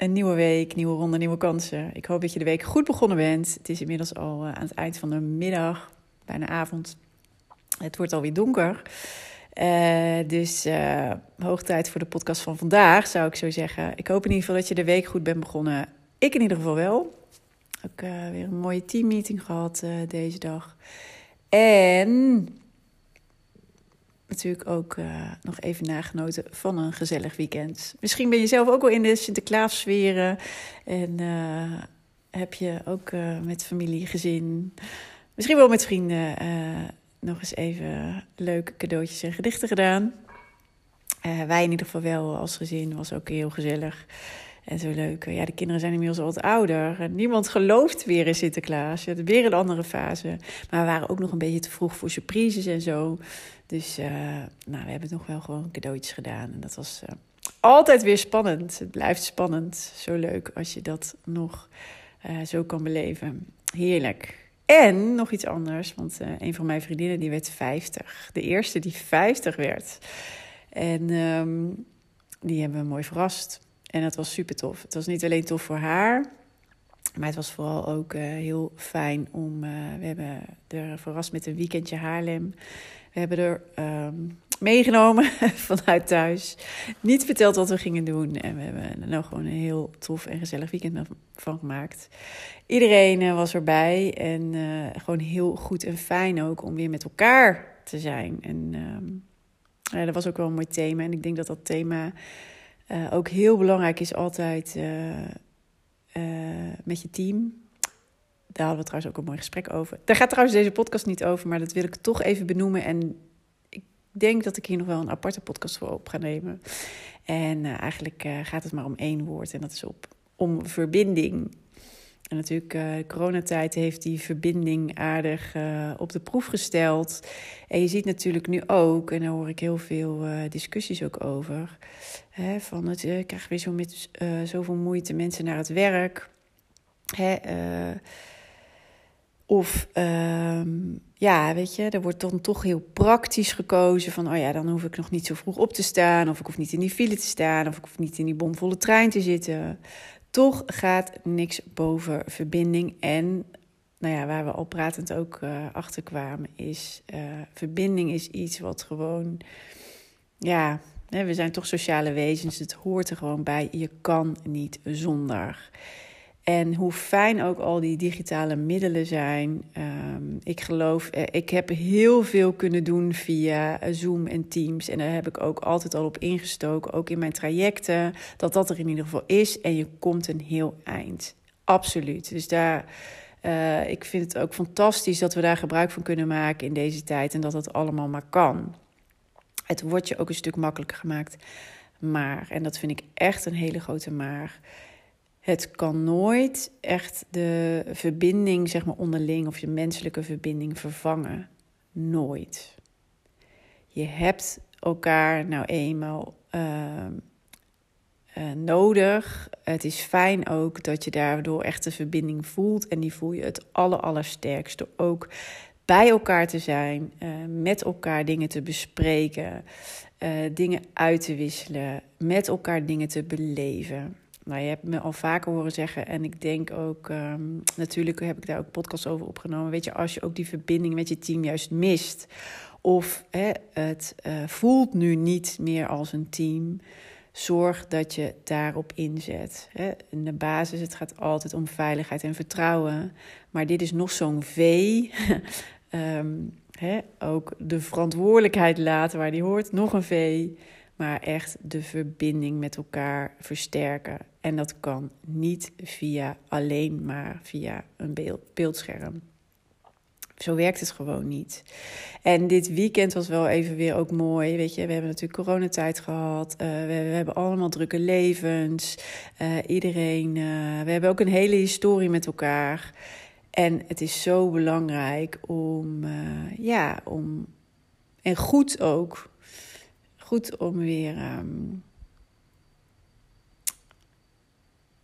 een nieuwe week, nieuwe ronde, nieuwe kansen. Ik hoop dat je de week goed begonnen bent. Het is inmiddels al eh, aan het eind van de middag, bijna avond. Het wordt alweer donker. Uh, dus uh, hoog tijd voor de podcast van vandaag, zou ik zo zeggen. Ik hoop in ieder geval dat je de week goed bent begonnen. Ik in ieder geval wel. Ook weer een mooie teammeeting gehad deze dag. En natuurlijk ook uh, nog even nagenoten van een gezellig weekend. Misschien ben je zelf ook wel in de Sinterklaas-sferen. En uh, heb je ook uh, met familie, gezin, misschien wel met vrienden... nog eens even leuke cadeautjes en gedichten gedaan. wij in ieder geval wel als gezin, was ook heel gezellig. En zo leuk. Ja, de kinderen zijn inmiddels al wat ouder. Niemand gelooft weer in Sinterklaas. Ja, weer een andere fase. Maar we waren ook nog een beetje te vroeg voor surprises en zo. Dus uh, nou, we hebben nog wel gewoon cadeautjes gedaan. En dat was uh, altijd weer spannend. Het blijft spannend. Zo leuk als je dat nog uh, zo kan beleven. Heerlijk. En nog iets anders, want een van mijn vriendinnen die werd 50. De eerste die 50 werd. En um, die hebben we mooi verrast. En dat was super tof. Het was niet alleen tof voor haar, maar het was vooral ook uh, heel fijn om. Uh, we hebben er verrast met een weekendje Haarlem. We hebben er um, meegenomen vanuit thuis. Niet verteld wat we gingen doen. En we hebben er nou gewoon een heel tof en gezellig weekend van gemaakt. Iedereen uh, was erbij. En gewoon heel goed en fijn ook om weer met elkaar te zijn. En um, ja, dat was ook wel een mooi thema. En ik denk dat dat thema uh, ook heel belangrijk is altijd uh, uh, met je team. Daar hadden we trouwens ook een mooi gesprek over. Daar gaat trouwens deze podcast niet over, maar dat wil ik toch even benoemen. En ik denk dat ik hier nog wel een aparte podcast voor op ga nemen. En eigenlijk gaat het maar om één woord en dat is op, om verbinding. En natuurlijk, de coronatijd heeft die verbinding aardig uh, op de proef gesteld. En je ziet natuurlijk nu ook, en daar hoor ik heel veel uh, discussies ook over. Hè, van het, ik krijg weer zo met zoveel moeite mensen naar het werk. Hè, of ehm, ja, weet je, er wordt dan toch heel praktisch gekozen van, oh ja, dan hoef ik nog niet zo vroeg op te staan, of ik hoef niet in die file te staan, of ik hoef niet in die bomvolle trein te zitten. Toch gaat niks boven verbinding. En nou ja, waar we al pratend ook uh, achter kwamen, is uh, verbinding is iets wat gewoon, ja, we zijn toch sociale wezens. Het hoort er gewoon bij. Je kan niet zonder. En hoe fijn ook al die digitale middelen zijn. Um, ik geloof, eh, ik heb heel veel kunnen doen via Zoom en Teams. En daar heb ik ook altijd al op ingestoken, ook in mijn trajecten, dat dat er in ieder geval is. En je komt een heel eind. Absoluut. Dus daar, uh, ik vind het ook fantastisch dat we daar gebruik van kunnen maken in deze tijd. En dat het allemaal maar kan. Het wordt je ook een stuk makkelijker gemaakt. Maar, en dat vind ik echt een hele grote maar het kan nooit echt de verbinding, zeg maar onderling, of je menselijke verbinding vervangen. Nooit. Je hebt elkaar nou eenmaal uh, uh, nodig. Het is fijn ook dat je daardoor echt de verbinding voelt. En die voel je het aller, ook bij elkaar te zijn, uh, met elkaar dingen te bespreken, dingen uit te wisselen, met elkaar dingen te beleven nou, je hebt me al vaker horen zeggen, en ik denk ook, um, natuurlijk heb ik daar ook podcasts over opgenomen. Weet je, als je ook die verbinding met je team juist mist, of hè, het uh, voelt nu niet meer als een team, zorg dat je daarop inzet. Hè. In de basis, het gaat altijd om veiligheid en vertrouwen. Maar dit is nog zo'n V. um, Hè? Ook de verantwoordelijkheid laten waar die hoort, nog een V. Maar echt de verbinding met elkaar versterken. En dat kan niet via alleen maar via een beeld, beeldscherm. Zo werkt het gewoon niet. En dit weekend was wel even weer ook mooi. Weet je, we hebben natuurlijk coronatijd gehad. Uh, we, hebben allemaal drukke levens. Uh, iedereen. Uh, we hebben ook een hele historie met elkaar. En het is zo belangrijk om, ja, om. En goed ook. Goed om weer. Um,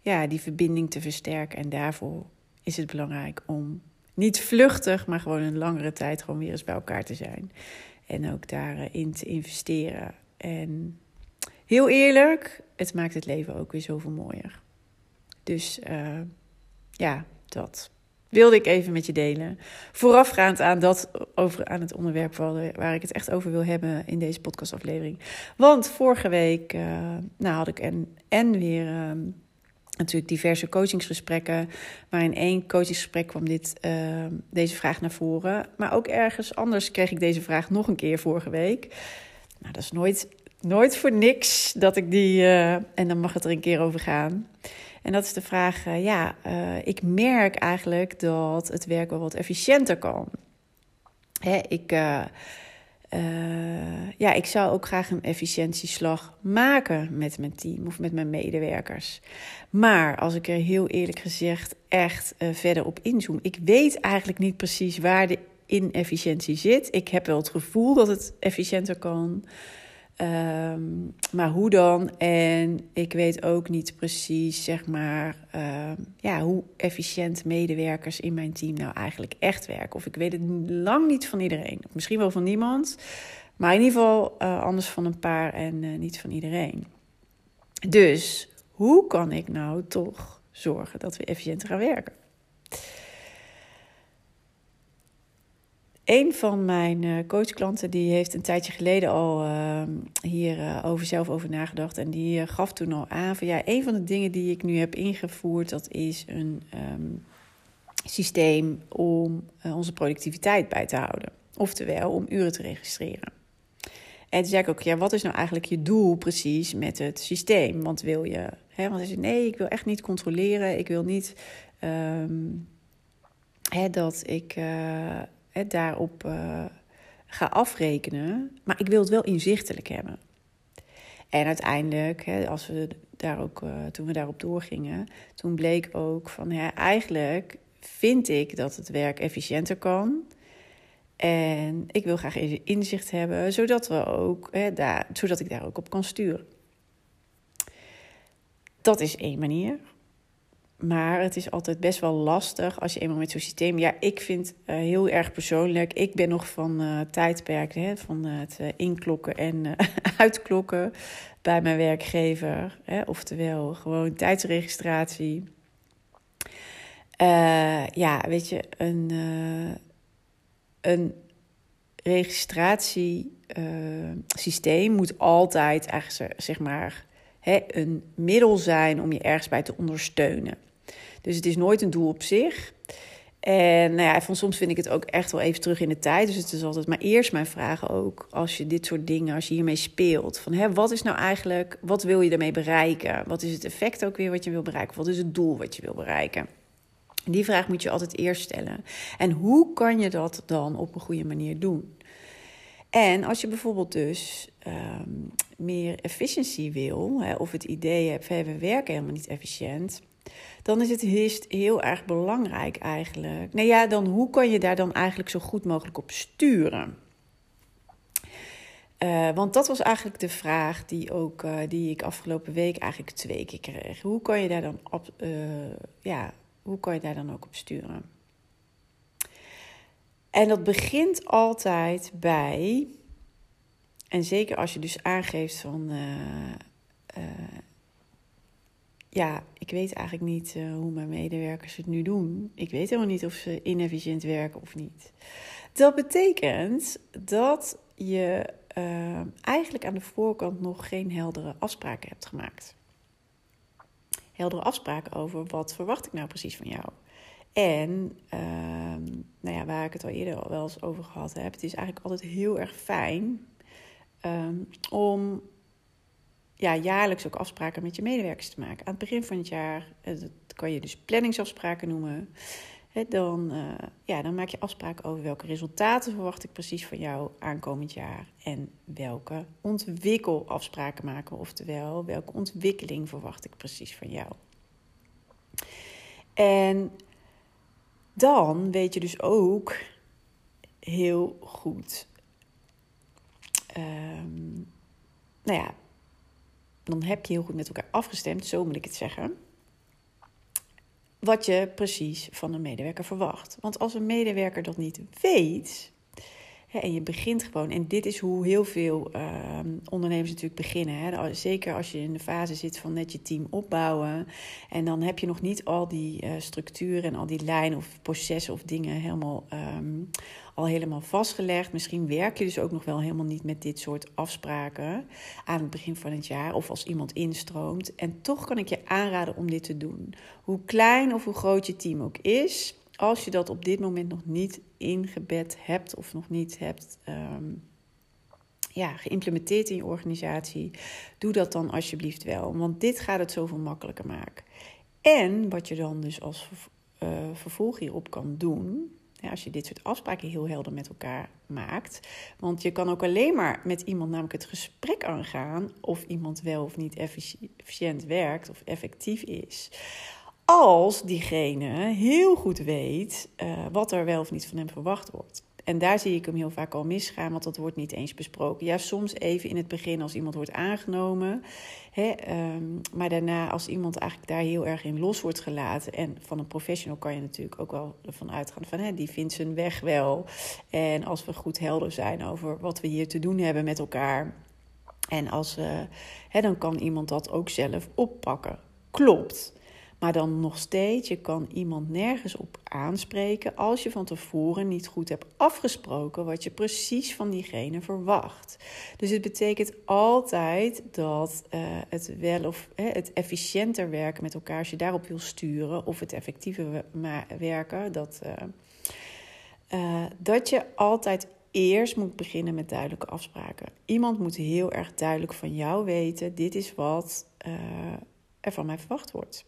ja, die verbinding te versterken. En daarvoor is het belangrijk om niet vluchtig, maar gewoon een langere tijd gewoon weer eens bij elkaar te zijn. En ook daarin te investeren. En heel eerlijk, het maakt het leven ook weer zoveel mooier. Dus uh, ja, dat wilde ik even met je delen. Voorafgaand aan, dat, over, aan het onderwerp waar, ik het echt over wil hebben in deze podcastaflevering. Want vorige week uh, nou, had ik en, en weer... Uh, natuurlijk diverse coachingsgesprekken. Maar in één coachingsgesprek kwam dit, uh, deze vraag naar voren. Maar ook ergens anders kreeg ik deze vraag nog een keer vorige week. Nou, dat is nooit, nooit voor niks dat ik die. Uh, en dan mag het er een keer over gaan. En dat is de vraag: uh, ja, ik merk eigenlijk dat het werk wel wat efficiënter kan. Hè, ik uh, ja, ik zou ook graag een efficiëntieslag maken met mijn team of met mijn medewerkers. Maar als ik er heel eerlijk gezegd echt uh, verder op inzoom, ik weet eigenlijk niet precies waar de inefficiëntie zit. Ik heb wel het gevoel dat het efficiënter kan. Um, maar hoe dan? En ik weet ook niet precies, zeg maar, uh, ja, hoe efficiënt medewerkers in mijn team nou eigenlijk echt werken. Of ik weet het lang niet van iedereen. Misschien wel van niemand, maar in ieder geval uh, anders van een paar en uh, niet van iedereen. Dus hoe kan ik nou toch zorgen dat we efficiënter gaan werken? Een van mijn uh, coachklanten die heeft een tijdje geleden al uh, hier uh, over zelf over nagedacht. En die uh, gaf toen al aan van ja, een van de dingen die ik nu heb ingevoerd, dat is een um, systeem om onze productiviteit bij te houden. Oftewel om uren te registreren. En toen zei ik ook, ja, wat is nou eigenlijk je doel precies met het systeem? Want wil je, hè, want hij zei, nee, ik wil echt niet controleren. Ik wil niet um, hè, dat ik daarop uh, ga afrekenen. Maar ik wil het wel inzichtelijk hebben. En uiteindelijk, hè, als we daar ook, uh, toen we daarop doorgingen, toen bleek ook van eigenlijk vind ik dat het werk efficiënter kan. En ik wil graag inzicht hebben, zodat, we ook, hè, daar, zodat ik daar ook op kan sturen. Dat is één manier. Maar het is altijd best wel lastig als je eenmaal met zo'n systeem. Ja, ik vind uh, heel erg persoonlijk. Ik ben nog van uh, tijdperk, hè, van het uh, inklokken en uitklokken bij mijn werkgever. Hè, oftewel gewoon tijdsregistratie. ja, weet je, een, een registratiesysteem moet altijd eigenlijk zeg maar een middel zijn om je ergens bij te ondersteunen. Dus het is nooit een doel op zich. En nou ja, van soms vind ik het ook echt wel even terug in de tijd. Dus het is altijd maar eerst mijn vragen ook. Als je dit soort dingen, als je hiermee speelt. Van hè, wat is nou eigenlijk, wat wil je ermee bereiken? Wat is het effect ook weer wat je wil bereiken? Wat is het doel wat je wil bereiken? Die vraag moet je altijd eerst stellen. En hoe kan je dat dan op een goede manier doen? En als je bijvoorbeeld dus um, meer efficiëntie wil, hè, of het idee hebt, we werken helemaal niet efficiënt dan is het heel erg belangrijk eigenlijk. Nou ja, dan hoe kan je daar dan eigenlijk zo goed mogelijk op sturen? Uh, want dat was eigenlijk de vraag die, ook, uh, die ik afgelopen week eigenlijk twee keer kreeg. Hoe kan je daar dan op, uh, ja, hoe kan je daar dan ook op sturen? En dat begint altijd bij, en zeker als je dus aangeeft van ja, ik weet eigenlijk niet uh, hoe mijn medewerkers het nu doen. Ik weet helemaal niet of ze inefficiënt werken of niet. Dat betekent dat je uh, eigenlijk aan de voorkant nog geen heldere afspraken hebt gemaakt. Heldere afspraken over wat verwacht ik nou precies van jou. En ehm, nou ja, waar ik het al eerder al wel eens over gehad heb, het is eigenlijk altijd heel erg fijn ehm, om ja, jaarlijks ook afspraken met je medewerkers te maken. Aan het begin van het jaar, eh, dat kan je dus planningsafspraken noemen. dan, uh, ja, dan maak je afspraken over welke resultaten verwacht ik precies van jou aankomend jaar. En welke ontwikkelafspraken maken. Oftewel, welke ontwikkeling verwacht ik precies van jou. En dan weet je dus ook heel goed. Um, nou ja, dan heb je heel goed met elkaar afgestemd, zo moet ik het zeggen. Wat je precies van een medewerker verwacht. Want als een medewerker dat niet weet, en je begint gewoon, en dit is hoe heel veel ehm, ondernemers natuurlijk beginnen. Hè. Zeker als je in de fase zit van net je team opbouwen. En dan heb je nog niet al die uh, structuren en al die lijnen of processen of dingen helemaal, ehm, al helemaal vastgelegd. Misschien werk je dus ook nog wel helemaal niet met dit soort afspraken aan het begin van het jaar. Of als iemand instroomt. En toch kan ik je aanraden om dit te doen. Hoe klein of hoe groot je team ook is als je dat op dit moment nog niet ingebed hebt of nog niet hebt ehm, ja, geïmplementeerd in je organisatie, doe dat dan alsjeblieft wel. Want dit gaat het zoveel makkelijker maken. En wat je dan dus als uh, vervolg hierop kan doen, als je dit soort afspraken heel helder met elkaar maakt. Want je kan ook alleen maar met iemand namelijk het gesprek aangaan of iemand wel of niet efficiënt werkt of effectief is als diegene heel goed weet uh, wat er wel of niet van hem verwacht wordt. En daar zie ik hem heel vaak al misgaan, want dat wordt niet eens besproken. Ja, soms even in het begin als iemand wordt aangenomen. Hè, um, maar daarna, als iemand eigenlijk daar heel erg in los wordt gelaten. En van een professional kan je natuurlijk ook wel ervan uitgaan van hè, die vindt zijn weg wel. En als we goed helder zijn over wat we hier te doen hebben met elkaar. En als, uh, hè, dan kan iemand dat ook zelf oppakken. Klopt. Maar dan nog steeds, je kan iemand nergens op aanspreken als je van tevoren niet goed hebt afgesproken wat je precies van diegene verwacht. Dus het betekent altijd dat uh, het wel of het efficiënter werken met elkaar, als je daarop wil sturen, of het effectiever werken, dat, uh, uh, dat je altijd eerst moet beginnen met duidelijke afspraken. Iemand moet heel erg duidelijk van jou weten: dit is wat er van mij verwacht wordt.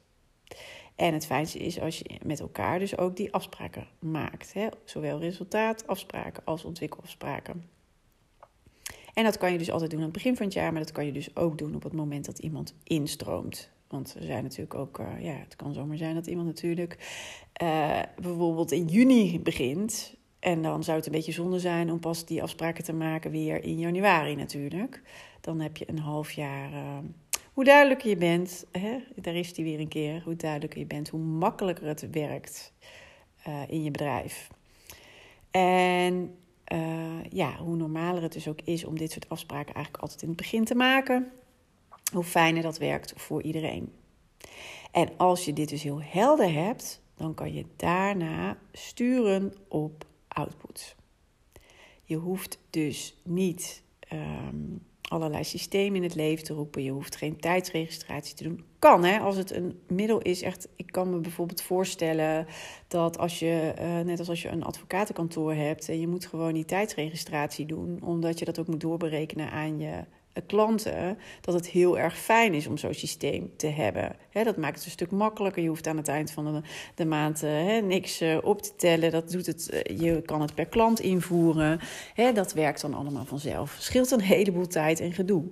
En het fijnste is als je met elkaar dus ook die afspraken maakt. Hè? Zowel resultaatafspraken als ontwikkelafspraken. En dat kan je dus altijd doen aan het begin van het jaar, maar dat kan je dus ook doen op het moment dat iemand instroomt. Want er zijn natuurlijk ook, uh, ja, het kan zomaar zijn dat iemand natuurlijk uh, bijvoorbeeld in juni begint. En dan zou het een beetje zonde zijn om pas die afspraken te maken weer in januari natuurlijk. Dan heb je een half jaar. Uh, hoe duidelijker je bent, hè, daar is die weer een keer, hoe duidelijker je bent, hoe makkelijker het werkt uh, in je bedrijf. En uh, ja, hoe normaler het dus ook is om dit soort afspraken eigenlijk altijd in het begin te maken, hoe fijner dat werkt voor iedereen. En als je dit dus heel helder hebt, dan kan je daarna sturen op output. Je hoeft dus niet um, allerlei systemen in het leven te roepen. Je hoeft geen tijdsregistratie te doen. Kan hè, als het een middel is. Echt, ik kan me bijvoorbeeld voorstellen dat als je, uh, net als als je een advocatenkantoor hebt. en je moet gewoon die tijdsregistratie doen, omdat je dat ook moet doorberekenen aan je klanten dat het heel erg fijn is om zo'n systeem te hebben. dat maakt het een stuk makkelijker. Je hoeft aan het eind van de, de maand uh, niks uh, op te tellen. Dat doet het, je kan het per klant invoeren. dat werkt dan allemaal vanzelf. Scheelt een heleboel tijd en gedoe.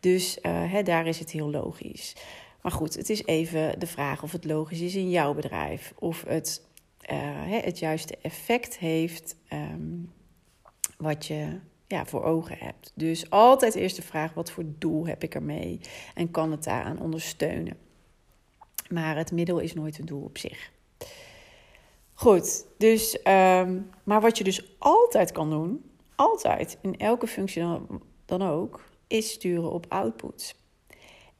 Dus daar is het heel logisch. Maar goed, het is even de vraag of het logisch is in jouw bedrijf. Of het het juiste effect heeft um, wat je ja, voor ogen hebt. Dus altijd eerst de vraag: wat voor doel heb ik ermee? En kan het daaraan ondersteunen? Maar het middel is nooit een doel op zich. Goed, dus, um, maar wat je dus altijd kan doen, altijd, in elke functie dan ook, is sturen op output.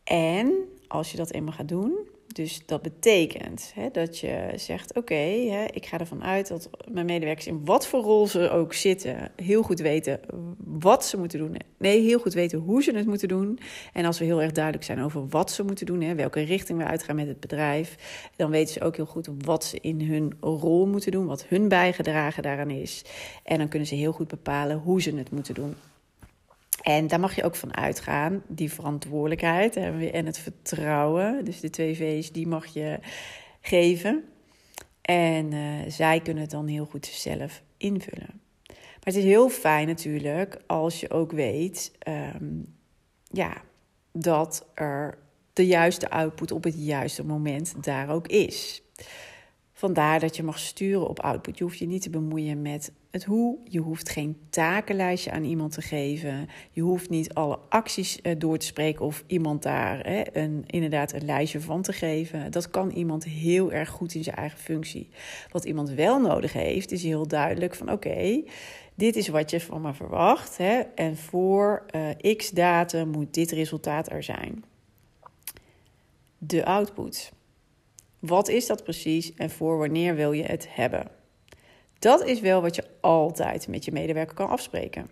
En als je dat eenmaal gaat doen, dus dat betekent hè, dat je zegt: Oké, ik ga ervan uit dat mijn medewerkers in wat voor rol ze ook zitten, heel goed weten wat ze moeten doen. Nee, heel goed weten hoe ze het moeten doen. En als we heel erg duidelijk zijn over wat ze moeten doen, hè, welke richting we uitgaan met het bedrijf, dan weten ze ook heel goed wat ze in hun rol moeten doen, wat hun bijgedragen daaraan is. En dan kunnen ze heel goed bepalen hoe ze het moeten doen. En daar mag je ook van uitgaan, die verantwoordelijkheid en het vertrouwen. Dus de twee V's, die mag je geven. En uh, zij kunnen het dan heel goed zelf invullen. Maar het is heel fijn natuurlijk als je ook weet um, ja, dat er de juiste output op het juiste moment daar ook is. Vandaar dat je mag sturen op output. Je hoeft je niet te bemoeien met het hoe. Je hoeft geen takenlijstje aan iemand te geven. Je hoeft niet alle acties eh, door te spreken of iemand daar hè, een, inderdaad een lijstje van te geven. Dat kan iemand heel erg goed in zijn eigen functie. Wat iemand wel nodig heeft, is heel duidelijk van oké. dit is wat je van me verwacht. Hè, en voor uh, x datum moet dit resultaat er zijn. De output. Wat is dat precies en voor wanneer wil je het hebben? Dat is wel wat je altijd met je medewerker kan afspreken.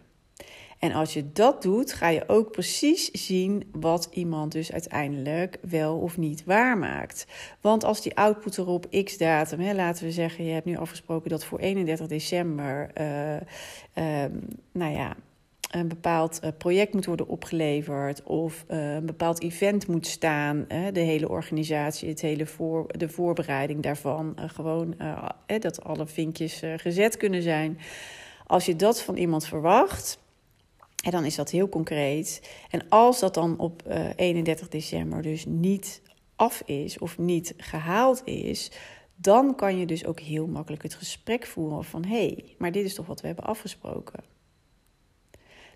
En als je dat doet, ga je ook precies zien wat iemand dus uiteindelijk wel of niet waarmaakt. Want als die output er op x datum, hè, laten we zeggen, je hebt nu afgesproken dat voor 31 december, uh, uh, nou ja, een bepaald eh, project moet worden opgeleverd of uh, een bepaald event moet staan, de hele organisatie, het hele voor, de voorbereiding daarvan, uh, gewoon dat alle vinkjes gezet kunnen zijn. Als je dat van iemand verwacht, en dan is dat heel concreet. En als dat dan op 31 december dus niet af is of niet gehaald is, dan kan je dus ook heel makkelijk het gesprek voeren van hé, hey, maar dit is toch wat we hebben afgesproken.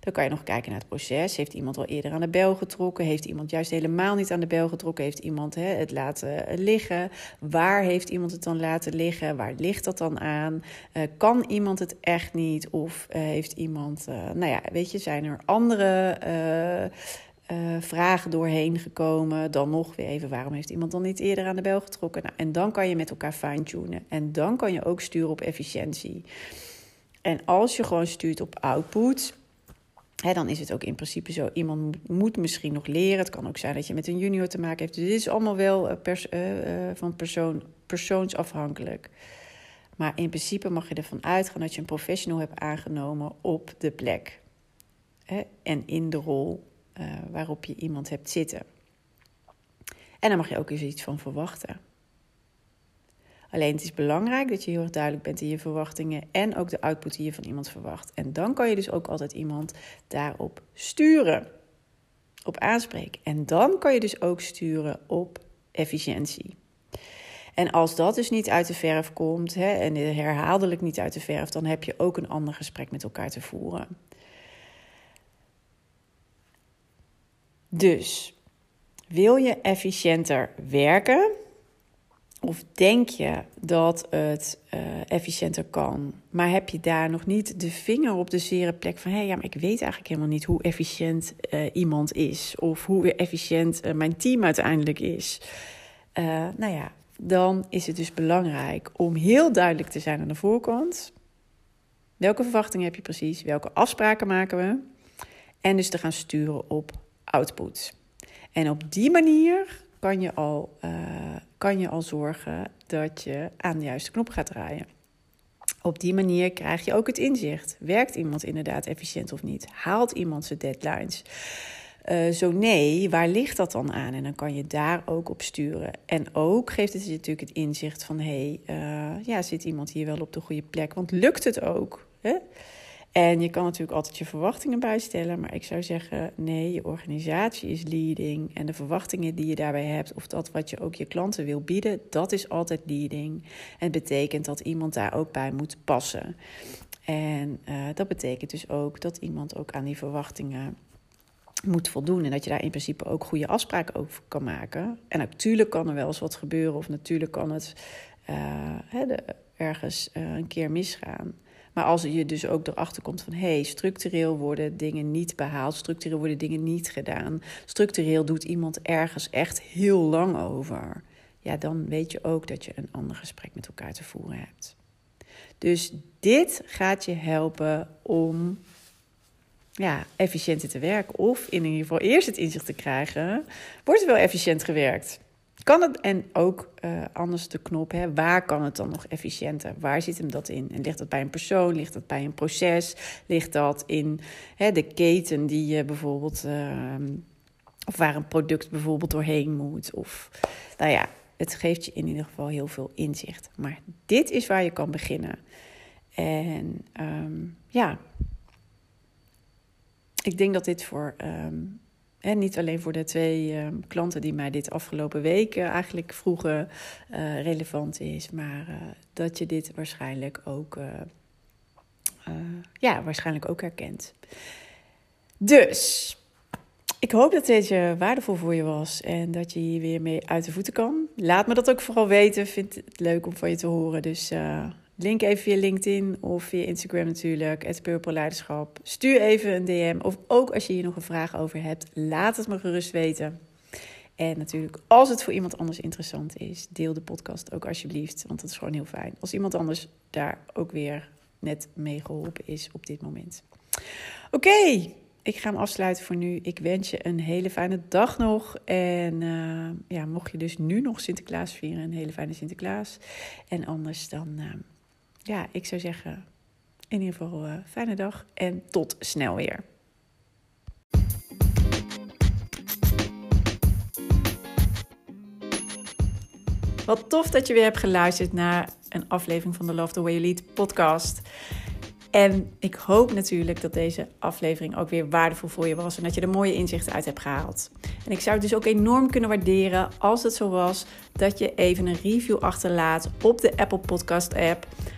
Dan kan je nog kijken naar het proces. Heeft iemand al eerder aan de bel getrokken? Heeft iemand juist helemaal niet aan de bel getrokken? Heeft iemand hè, het laten liggen? Waar heeft iemand het dan laten liggen? Waar ligt dat dan aan? Uh, kan iemand het echt niet? Of uh, heeft iemand, uh, nou ja, weet je, zijn er andere. Vragen doorheen gekomen. Dan nog weer even, waarom heeft iemand dan niet eerder aan de bel getrokken? Nou, en dan kan je met elkaar fine-tunen. En dan kan je ook sturen op efficiëntie. En als je gewoon stuurt op output, dan is het ook in principe zo. Iemand moet misschien nog leren. Het kan ook zijn dat je met een junior te maken hebt. Dus dit is allemaal wel uh, pers uh, van persoon, persoonsafhankelijk. Maar in principe mag je ervan uitgaan dat je een professional hebt aangenomen op de plek. En in de rol waarop je iemand hebt zitten. En daar mag je ook eens iets van verwachten. Alleen het is belangrijk dat je heel erg duidelijk bent in je verwachtingen en ook de output die je van iemand verwacht. En dan kan je dus ook altijd iemand daarop sturen, op aanspreken. En dan kan je dus ook sturen op efficiëntie. En als dat dus niet uit de verf komt hè, en herhaaldelijk niet uit de verf, dan heb je ook een ander gesprek met elkaar te voeren. Dus wil je efficiënter werken? Of denk je dat het uh, efficiënter kan, maar heb je daar nog niet de vinger op de zere plek van: hé, hey, ja, maar ik weet eigenlijk helemaal niet hoe efficiënt uh, iemand is, of hoe efficiënt uh, mijn team uiteindelijk is? nou ja, dan is het dus belangrijk om heel duidelijk te zijn aan de voorkant. Welke verwachtingen heb je precies? Welke afspraken maken we? En dus te gaan sturen op output. En op die manier kan je al kan je al zorgen dat je aan de juiste knop gaat draaien. Op die manier krijg je ook het inzicht. Werkt iemand inderdaad efficiënt of niet? Haalt iemand zijn deadlines? Uh, zo nee, waar ligt dat dan aan? En dan kan je daar ook op sturen. En ook geeft het je natuurlijk het inzicht van: hé, hey, uh, ja, zit iemand hier wel op de goede plek? Want lukt het ook? Hè? En je kan natuurlijk altijd je verwachtingen bijstellen, maar ik zou zeggen: nee, je organisatie is leading. En de verwachtingen die je daarbij hebt, of dat wat je ook je klanten wil bieden, dat is altijd leading. En het betekent dat iemand daar ook bij moet passen. En uh, dat betekent dus ook dat iemand ook aan die verwachtingen moet voldoen. En dat je daar in principe ook goede afspraken over kan maken. En natuurlijk kan er wel eens wat gebeuren, of natuurlijk kan het de, ergens uh, een keer misgaan. Maar als je dus ook erachter komt van hé, hey, structureel worden dingen niet behaald, structureel worden dingen niet gedaan, structureel doet iemand ergens echt heel lang over, ja, dan weet je ook dat je een ander gesprek met elkaar te voeren hebt. Dus dit gaat je helpen om ja, efficiënter te werken. Of in ieder geval eerst het inzicht te krijgen, wordt er wel efficiënt gewerkt? Kan het, en ook uh, anders de knop, hè, waar kan het dan nog efficiënter? Waar zit hem dat in? En ligt dat bij een persoon? Ligt dat bij een proces? Ligt dat in hè, de keten die je bijvoorbeeld, uh, of waar een product bijvoorbeeld doorheen moet? Of, nou ja, het geeft je in ieder geval heel veel inzicht. Maar dit is waar je kan beginnen. En um, ja, ik denk dat dit voor um, en niet alleen voor de twee uh, klanten die mij dit afgelopen week eigenlijk vroegen uh, relevant is, maar uh, dat je dit waarschijnlijk ook, ja, waarschijnlijk ook herkent. Dus, ik hoop dat deze waardevol voor je was en dat je hier weer mee uit de voeten kan. Laat me dat ook vooral weten. Vind het leuk om van je te horen. Dus Link even via LinkedIn of via Instagram natuurlijk, het Purple Leiderschap. Stuur even een DM of ook als je hier nog een vraag over hebt, laat het me gerust weten. En natuurlijk, als het voor iemand anders interessant is, deel de podcast ook alsjeblieft, want dat is gewoon heel fijn. Als iemand anders daar ook weer net mee geholpen is op dit moment. Oké, ik ga hem afsluiten voor nu. Ik wens je een hele fijne dag nog. En uh, ja, mocht je dus nu nog Sinterklaas vieren, een hele fijne Sinterklaas. En anders dan... Uh, ja, ik zou zeggen, in ieder geval uh, fijne dag en tot snel weer. Wat tof dat je weer hebt geluisterd naar een aflevering van de Love the Way You Lead podcast. En ik hoop natuurlijk dat deze aflevering ook weer waardevol voor je was en dat je er mooie inzichten uit hebt gehaald. En ik zou het dus ook enorm kunnen waarderen als het zo was dat je even een review achterlaat op de Apple Podcast app